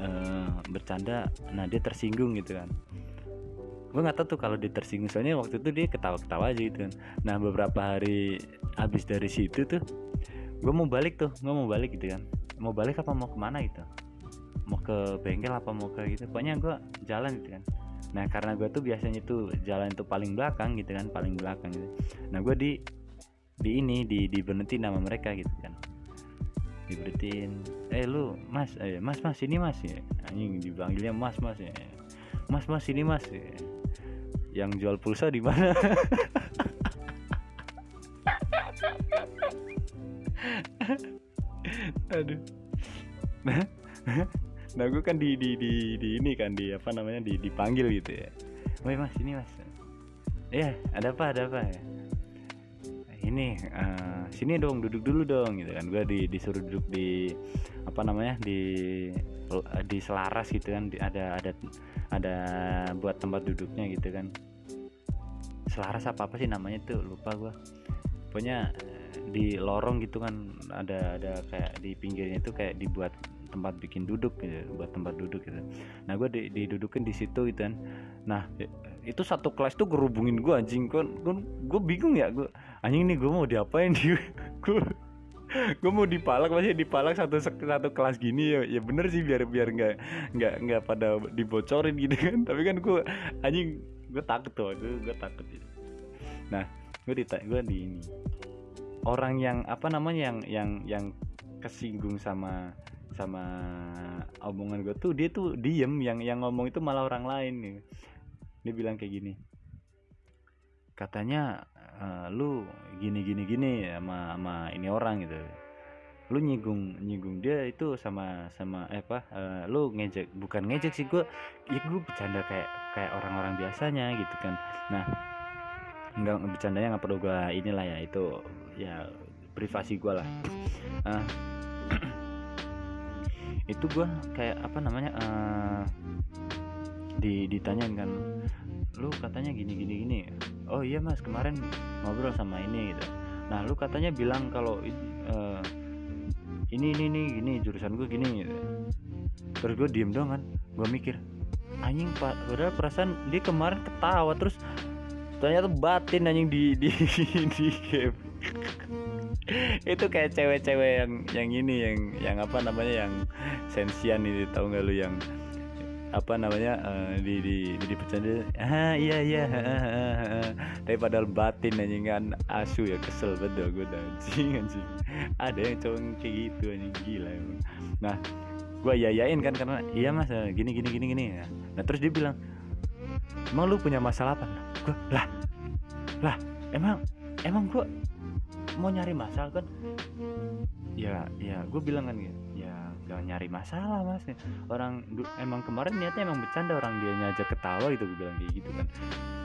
Uh, bercanda. Nah dia tersinggung gitu kan gue nggak tahu tuh kalau dia tersinggung soalnya waktu itu dia ketawa-ketawa aja gitu kan. Nah beberapa hari habis dari situ tuh gue mau balik tuh gue mau balik gitu kan. Mau balik apa mau ke mana gitu? Mau ke bengkel apa mau ke gitu? Pokoknya gue jalan gitu kan. Nah karena gue tuh biasanya tuh jalan itu paling belakang gitu kan paling belakang gitu. Nah gue di di ini di di berhenti nama mereka gitu kan. Diberhentiin eh lu mas eh mas mas ini mas. Ya anjing dipanggilnya mas mas ya. Mas mas ini mas ya yang jual pulsa di mana? Aduh. Nah nah gue kan di, di di di ini kan di apa namanya di dipanggil gitu ya. Woi mas ini mas. Ya ada apa ada apa? Ya ini uh, sini dong duduk dulu dong gitu kan. Gue di disuruh duduk di apa namanya di di selaras gitu kan. Di, ada ada ada buat tempat duduknya gitu kan. Selaras apa apa sih namanya tuh lupa gue pokoknya eh, di lorong gitu kan ada ada kayak di pinggirnya itu kayak dibuat tempat bikin duduk gitu buat tempat duduk gitu. Nah gue di, didudukin di situ gitu kan. Nah itu satu kelas tuh gerubungin gue anjing. Kan gue bingung ya gue anjing nih gue mau diapain? Di gue gue mau dipalak masih dipalak satu satu kelas gini ya ya bener sih biar biar nggak nggak nggak pada dibocorin gitu kan. Tapi kan gue anjing gue takut tuh gue gue takut gitu. Nah gue di gue di ini. Orang yang apa namanya yang yang yang kesinggung sama sama omongan gue tuh dia tuh diem yang yang ngomong itu malah orang lain nih. Dia bilang kayak gini. Katanya uh, lu gini gini gini sama sama ini orang gitu. Lu nyinggung nyinggung dia itu sama sama eh apa uh, lu ngejek bukan ngejek sih gue ya gue bercanda kayak kayak orang-orang biasanya gitu kan. Nah nggak bercandanya nggak perlu gue inilah ya itu ya privasi gue lah. Uh, itu gue kayak apa namanya uh, di ditanyain kan lu katanya gini gini gini oh iya mas kemarin ngobrol sama ini gitu. Nah lu katanya bilang kalau uh, ini ini ini gini jurusan gue gini gitu. Terus gue diem dong kan gue mikir anjing pak udah perasaan dia kemarin ketawa terus ternyata batin anjing di di di game. Itu kayak cewek-cewek yang yang ini yang yang apa namanya yang sensian itu tahu nggak lu yang apa namanya uh, di di di bercanda ah iya iya tapi padahal batin anjing kan asu ya kesel betul gue anjing anjing. Ada yang cowok kayak gitu anjing gila emang. Nah gue yayain kan karena iya mas eh, gini gini gini gini ya. Nah terus dia bilang emang lu punya masalah apa? Gue lah lah emang emang gue mau nyari masalah kan? Ya ya gue bilang kan ya jangan nyari masalah mas. Orang emang kemarin niatnya emang bercanda orang dia ngajak ketawa gitu gue bilang kayak gitu kan.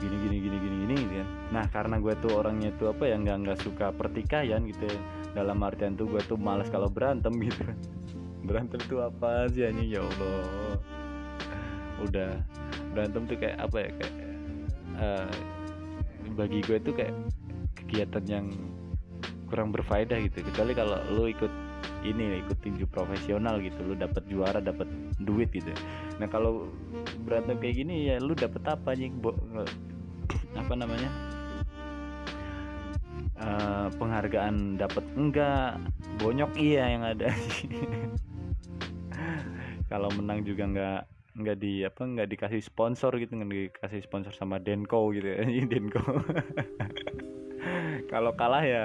Gini gini gini gini gini gitu kan. Nah karena gue tuh orangnya tuh apa ya nggak nggak suka pertikaian gitu ya. dalam artian tuh gue tuh malas kalau berantem gitu. Berantem tuh apa sih hanya ya allah. Udah. Berantem tuh kayak apa ya kayak uh, bagi gue tuh kayak kegiatan yang kurang berfaedah gitu. Kecuali kalau lo ikut ini ikut tinju profesional gitu. Lu dapat juara dapat duit gitu. Nah kalau berantem kayak gini ya lu dapat apa nih apa namanya? Uh, penghargaan dapat enggak? Bonyok iya yang ada. Kalau menang juga enggak nggak di apa nggak dikasih sponsor gitu. Nggak dikasih sponsor sama Denko gitu ya. Denko. Kalau kalah ya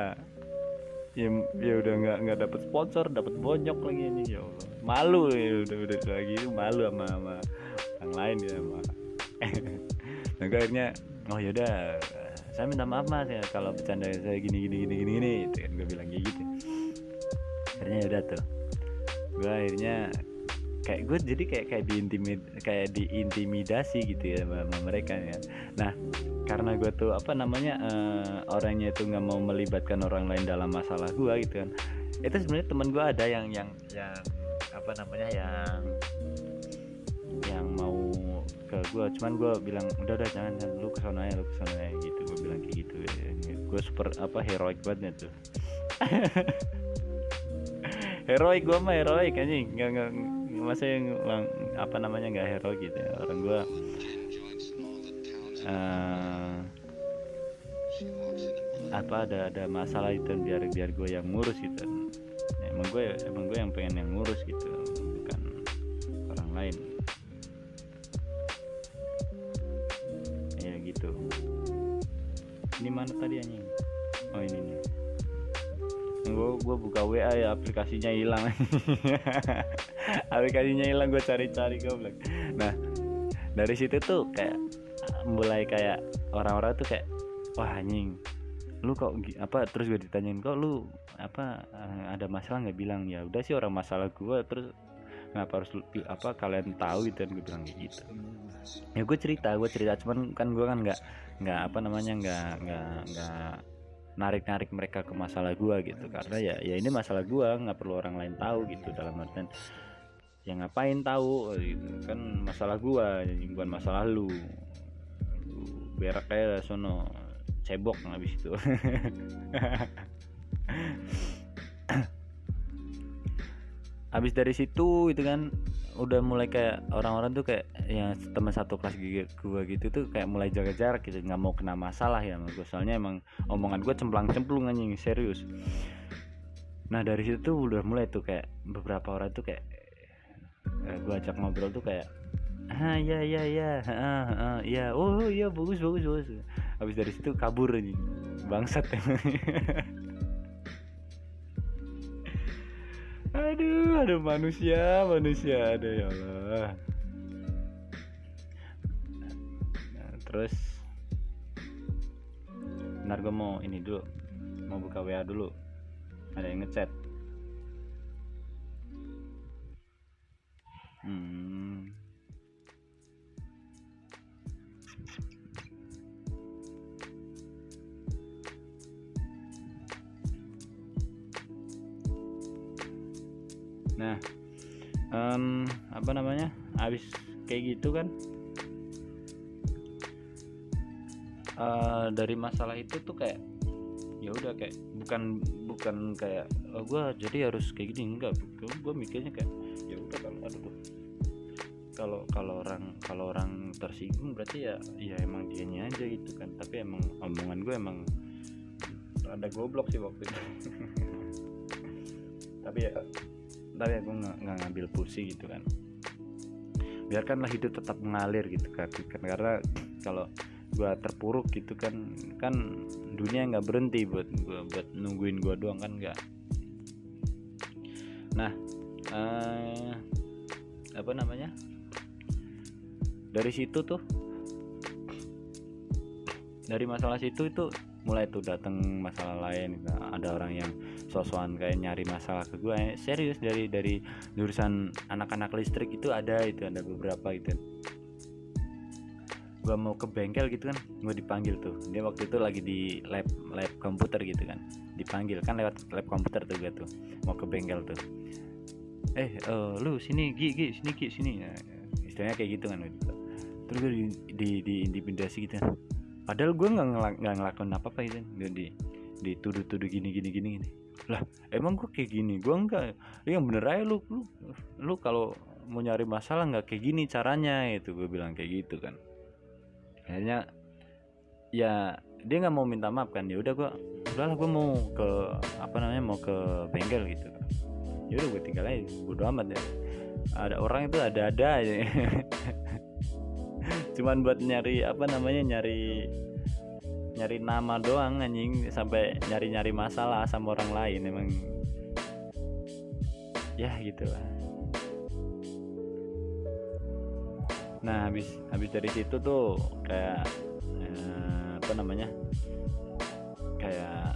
ya, ya udah nggak nggak dapat sponsor dapat bonyok lagi ini ya Allah. malu ya udah udah lagi malu sama sama yang lain ya sama. Nah gue akhirnya oh yaudah saya minta maaf mas ya kalau bercanda saya gini gini gini gini gini itu kan gue bilang kayak gitu. Akhirnya ya udah tuh. Gue akhirnya kayak gue jadi kayak kayak diintimid kayak diintimidasi gitu ya sama, mereka ya. Nah karena gue tuh apa namanya eh, orangnya itu nggak mau melibatkan orang lain dalam masalah gue gitu kan. Itu sebenarnya teman gue ada yang yang yang apa namanya yang yang mau ke gue. Cuman gue bilang udah udah jangan jangan lu ke sana ya lu ke sana ya gitu. Gue bilang kayak gitu ya. gue super apa heroik banget tuh. Heroik gue mah heroik anjing. Nggak nggak masa yang apa namanya nggak heroik gitu ya. Orang gue eh apa ada ada masalah itu biar biar gue yang ngurus gitu. Ya, emang gue emang gue yang pengen yang ngurus gitu bukan orang lain. Ya gitu. Ini mana tadi anjing? Oh ini nih gue buka WA ya aplikasinya hilang. Aplikasinya hilang gue cari-cari goblok. Nah dari situ tuh kayak mulai kayak orang-orang tuh kayak wah anjing lu kok apa terus gue ditanyain kok lu apa ada masalah? Nggak bilang ya udah sih orang masalah gue terus kenapa harus apa kalian tahu? Gitu dan gue bilang gitu. Ya gue cerita gue cerita cuman kan gue kan nggak nggak apa namanya nggak nggak nggak narik narik mereka ke masalah gue gitu. Karena ya ya ini masalah gue nggak perlu orang lain tahu gitu dalam artian yang ngapain tahu? Gitu. kan masalah gue bukan masalah Lu. Berak kayak sono cebok habis itu. Habis dari situ itu kan udah mulai kayak orang-orang tuh kayak yang teman satu kelas gue gitu tuh kayak mulai jaga jarak gitu nggak mau kena masalah ya sama gue soalnya emang omongan gue cemplang cemplung anjing serius. Nah dari situ tuh udah mulai tuh kayak beberapa orang tuh kayak eh, gue ajak ngobrol tuh kayak ah ya ya ya ah, ah, ya oh iya bagus bagus bagus. Habis dari situ kabur anjing. Bangsat emang aduh aduh manusia manusia ada ya Allah. Nah, terus. Ntar gue mau ini dulu mau buka WA dulu. Ada yang ngechat dari masalah itu tuh kayak ya udah kayak bukan bukan kayak oh, gue jadi harus kayak gini. Enggak gue mikirnya kayak ya udah kalau aduh kalau kalau orang kalau orang tersinggung berarti ya ya emang dianya aja gitu kan. Tapi emang omongan gue emang ada goblok sih waktu itu. Tapi ya tapi ya gue nggak nggak ngambil pusing gitu kan. Biarkanlah hidup tetap mengalir gitu kan Kan karena kalau gua terpuruk gitu kan kan dunia nggak berhenti buat gua buat nungguin gua doang kan nggak. Nah eh, apa namanya? Dari situ tuh dari masalah situ itu mulai tuh datang masalah lain Nah, ada orang yang sosokan kayak nyari masalah ke gue serius dari dari jurusan anak-anak listrik itu ada itu ada beberapa gitu gue mau ke bengkel gitu kan gue dipanggil tuh. Dia waktu itu lagi di lab lab komputer gitu kan. Dipanggil kan lewat lab komputer tuh gue tuh mau ke bengkel tuh. Eh eh, lu sini gi gi sini gi sini. Ya, istilahnya kayak gitu kan gitu. terus gue di, di, di intimidasi gitu kan. Padahal gue nggak ngelak- ngelakuin apa apa gitu kan. Di dituduh-tuduh gini gini gini gini. Lah emang gue kayak gini? Gue enggak yang bener aja lu. Lu lu kalau mau nyari masalah nggak kayak gini caranya itu gue bilang kayak gitu kan akhirnya ya dia nggak mau minta maaf kan. Ya udah gue udahlah gue mau ke apa namanya mau ke bengkel gitu. Ya udah gue tinggal aja bodo amat ya. Ada orang itu ada-ada aja. Cuman buat nyari apa namanya nyari nyari nama doang anjing sampai nyari-nyari masalah sama orang lain emang. Ya gitu nah habis habis dari situ tuh kayak eh, apa namanya kayak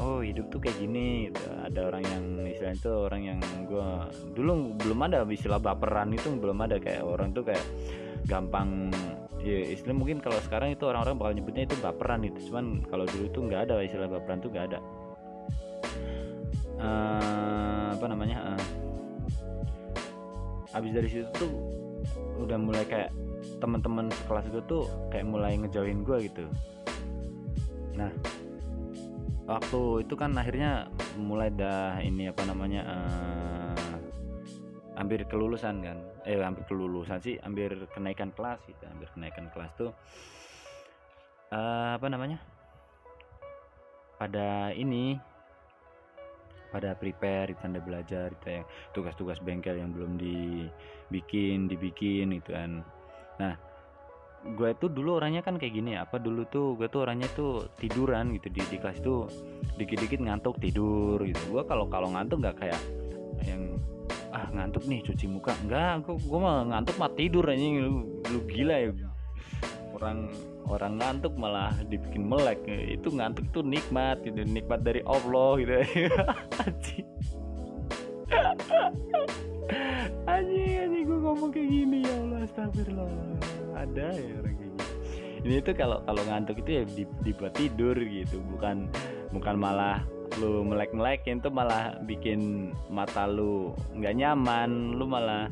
oh hidup tuh kayak gini gitu. ada orang yang istilahnya itu orang yang gue dulu belum ada istilah baperan itu belum ada. Kayak orang tuh kayak gampang ya istilah mungkin kalau sekarang itu orang-orang bakal nyebutnya itu baperan itu cuman kalau dulu tuh nggak ada istilah baperan tuh nggak ada. Uh, apa namanya uh, abis dari situ tuh udah mulai kayak teman-teman sekelas gue tuh kayak mulai ngejauhin gue gitu. Nah waktu itu kan akhirnya mulai dah ini apa namanya uh, hampir kelulusan kan. Eh hampir kelulusan sih hampir kenaikan kelas gitu hampir kenaikan kelas tuh uh, apa namanya pada ini pada prepare tanda belajar itu yang tugas-tugas bengkel yang belum dibikin dibikin itu kan. Nah gue itu dulu orangnya kan kayak gini apa dulu tuh gue tuh orangnya tuh tiduran gitu. Di, di kelas tuh dikit-dikit ngantuk tidur gitu. Gue kalau kalau ngantuk nggak kayak yang ah ngantuk nih cuci muka. Enggak gue, gue mah ngantuk mah tidur aja lu, lu gila ya. Orang orang ngantuk malah dibikin melek. Itu ngantuk tuh nikmat gitu nikmat dari Allah gitu. Anjing. Anjing gue ngomong kayak gini ya Allah astagfirullah. Ada ya orang kayak gini ini tuh kalau kalau ngantuk itu ya dibuat tidur gitu. Bukan bukan malah lu melek-melek itu malah bikin mata lu nggak nyaman. Lu malah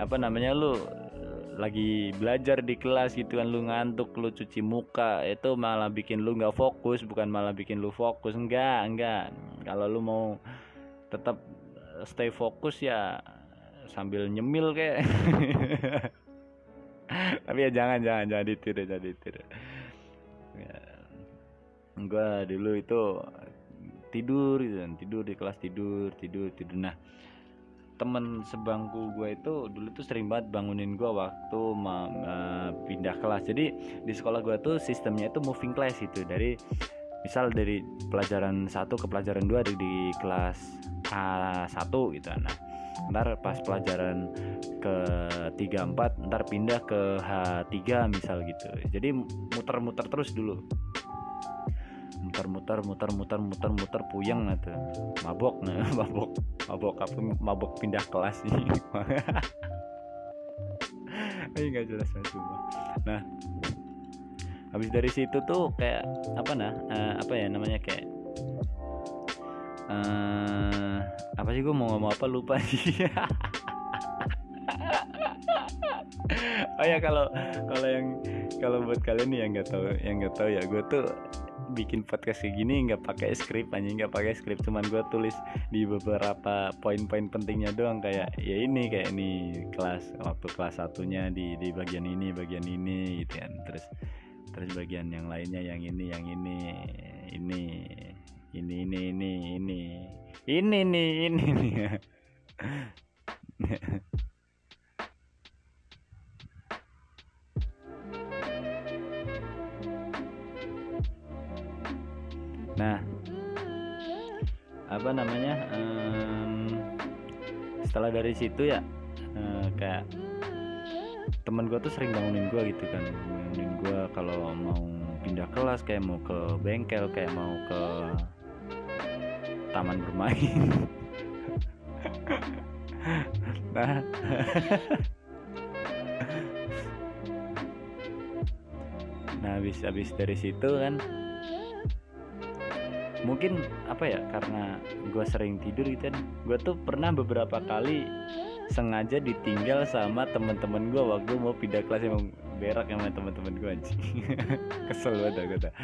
apa namanya lu lagi belajar di kelas gitu kan lu ngantuk lu cuci muka itu malah bikin lu nggak fokus bukan malah bikin lu fokus enggak enggak. Kalau lu mau tetap stay fokus ya sambil nyemil kayak. Tapi ya jangan jangan jangan ditiru jangan ditiru. Ya. gue dulu itu tidur gitu kan tidur di kelas tidur tidur tidur. Nah temen sebangku gue itu dulu tuh sering banget bangunin gue waktu uh, pindah kelas. Jadi di sekolah gue tuh sistemnya itu moving class itu dari misal dari pelajaran satu ke pelajaran dua di, di kelas A1 gitu. Nah ntar pas pelajaran ke tiga empat ntar pindah ke H3 misal gitu. Jadi muter-muter terus dulu muter-muter muter-muter muter-muter puyeng gitu mabok nah mabok mabok apa mabok pindah kelas nih ini nggak jelas cuma. Nah habis dari situ tuh kayak apa nah uh, apa ya namanya kayak uh, apa sih gue mau ngomong apa lupa sih. Oh ya kalau kalau yang kalau buat kalian nih yang nggak tahu yang nggak tahu ya gue tuh bikin podcast kayak gini nggak pakai skrip aja nggak pakai skrip cuman gue tulis di beberapa poin-poin pentingnya doang kayak ya ini kayak ini kelas waktu kelas satunya di di bagian ini bagian ini gitu kan. Terus terus bagian yang lainnya yang ini yang ini ini ini ini ini ini ini nih ini. nih nah apa namanya um, setelah dari situ ya uh, kayak temen gue tuh sering bangunin gue gitu kan. Bangunin gue kalau mau pindah kelas kayak mau ke bengkel kayak mau ke taman bermain. Nah. Nah habis habis dari situ kan mungkin apa ya karena gue sering tidur gitu kan gue tuh pernah beberapa kali sengaja ditinggal sama teman-teman gue waktu mau pindah kelas emang berak sama teman-teman gue anjing. Kesel banget gue tuh.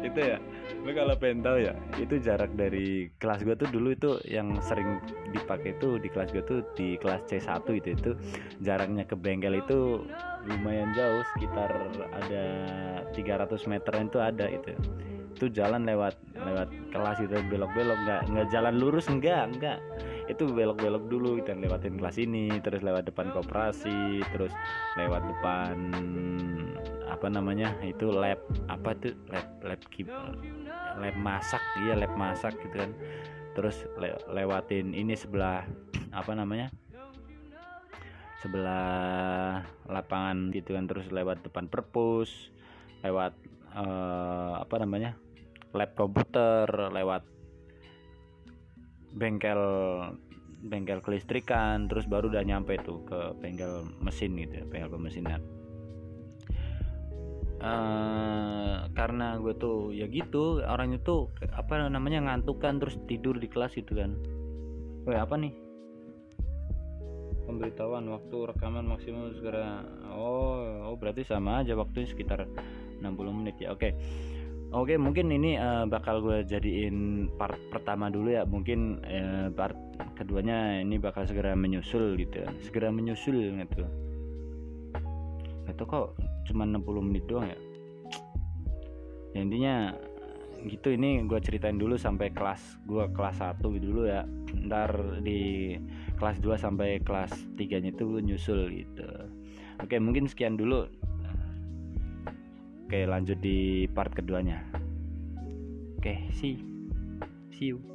Itu ya lu kalau pengen tahu ya itu jarak dari kelas gue tuh dulu itu yang sering dipakai tuh di kelas gue tuh di kelas C1 itu itu jaraknya ke bengkel itu lumayan jauh sekitar ada 300 meteran itu ada itu itu jalan lewat lewat kelas itu belok-belok nggak nggak jalan lurus enggak enggak itu belok-belok dulu kita lewatin kelas ini terus lewat depan koperasi terus lewat depan apa namanya itu lab apa tuh lab lab kip lab masak iya lab masak gitu kan. Terus le lewatin ini sebelah apa namanya sebelah lapangan gitu kan terus lewat depan perpus lewat uh, apa namanya lab komputer lewat bengkel bengkel kelistrikan terus baru udah nyampe tuh ke bengkel mesin gitu ya bengkel pemesinan. Uh, karena gue tuh ya gitu orang itu apa namanya ngantukan terus tidur di kelas gitu kan. Woi apa nih? Pemberitahuan waktu rekaman maksimum segera. Oh oh berarti sama aja waktunya sekitar 60 menit ya. Oke. okay. Oke mungkin ini uh, bakal gue jadiin part pertama dulu ya. Mungkin uh, part keduanya ini bakal segera menyusul gitu ya. segera menyusul gitu. Itu kok cuma 60 menit doang ya? Ya intinya gitu. Ini gue ceritain dulu sampai kelas gue kelas 1 dulu ya. Ntar di kelas 2 sampai kelas 3 nya itu nyusul gitu. Oke mungkin sekian dulu Oke lanjut di part keduanya. Oke see. See you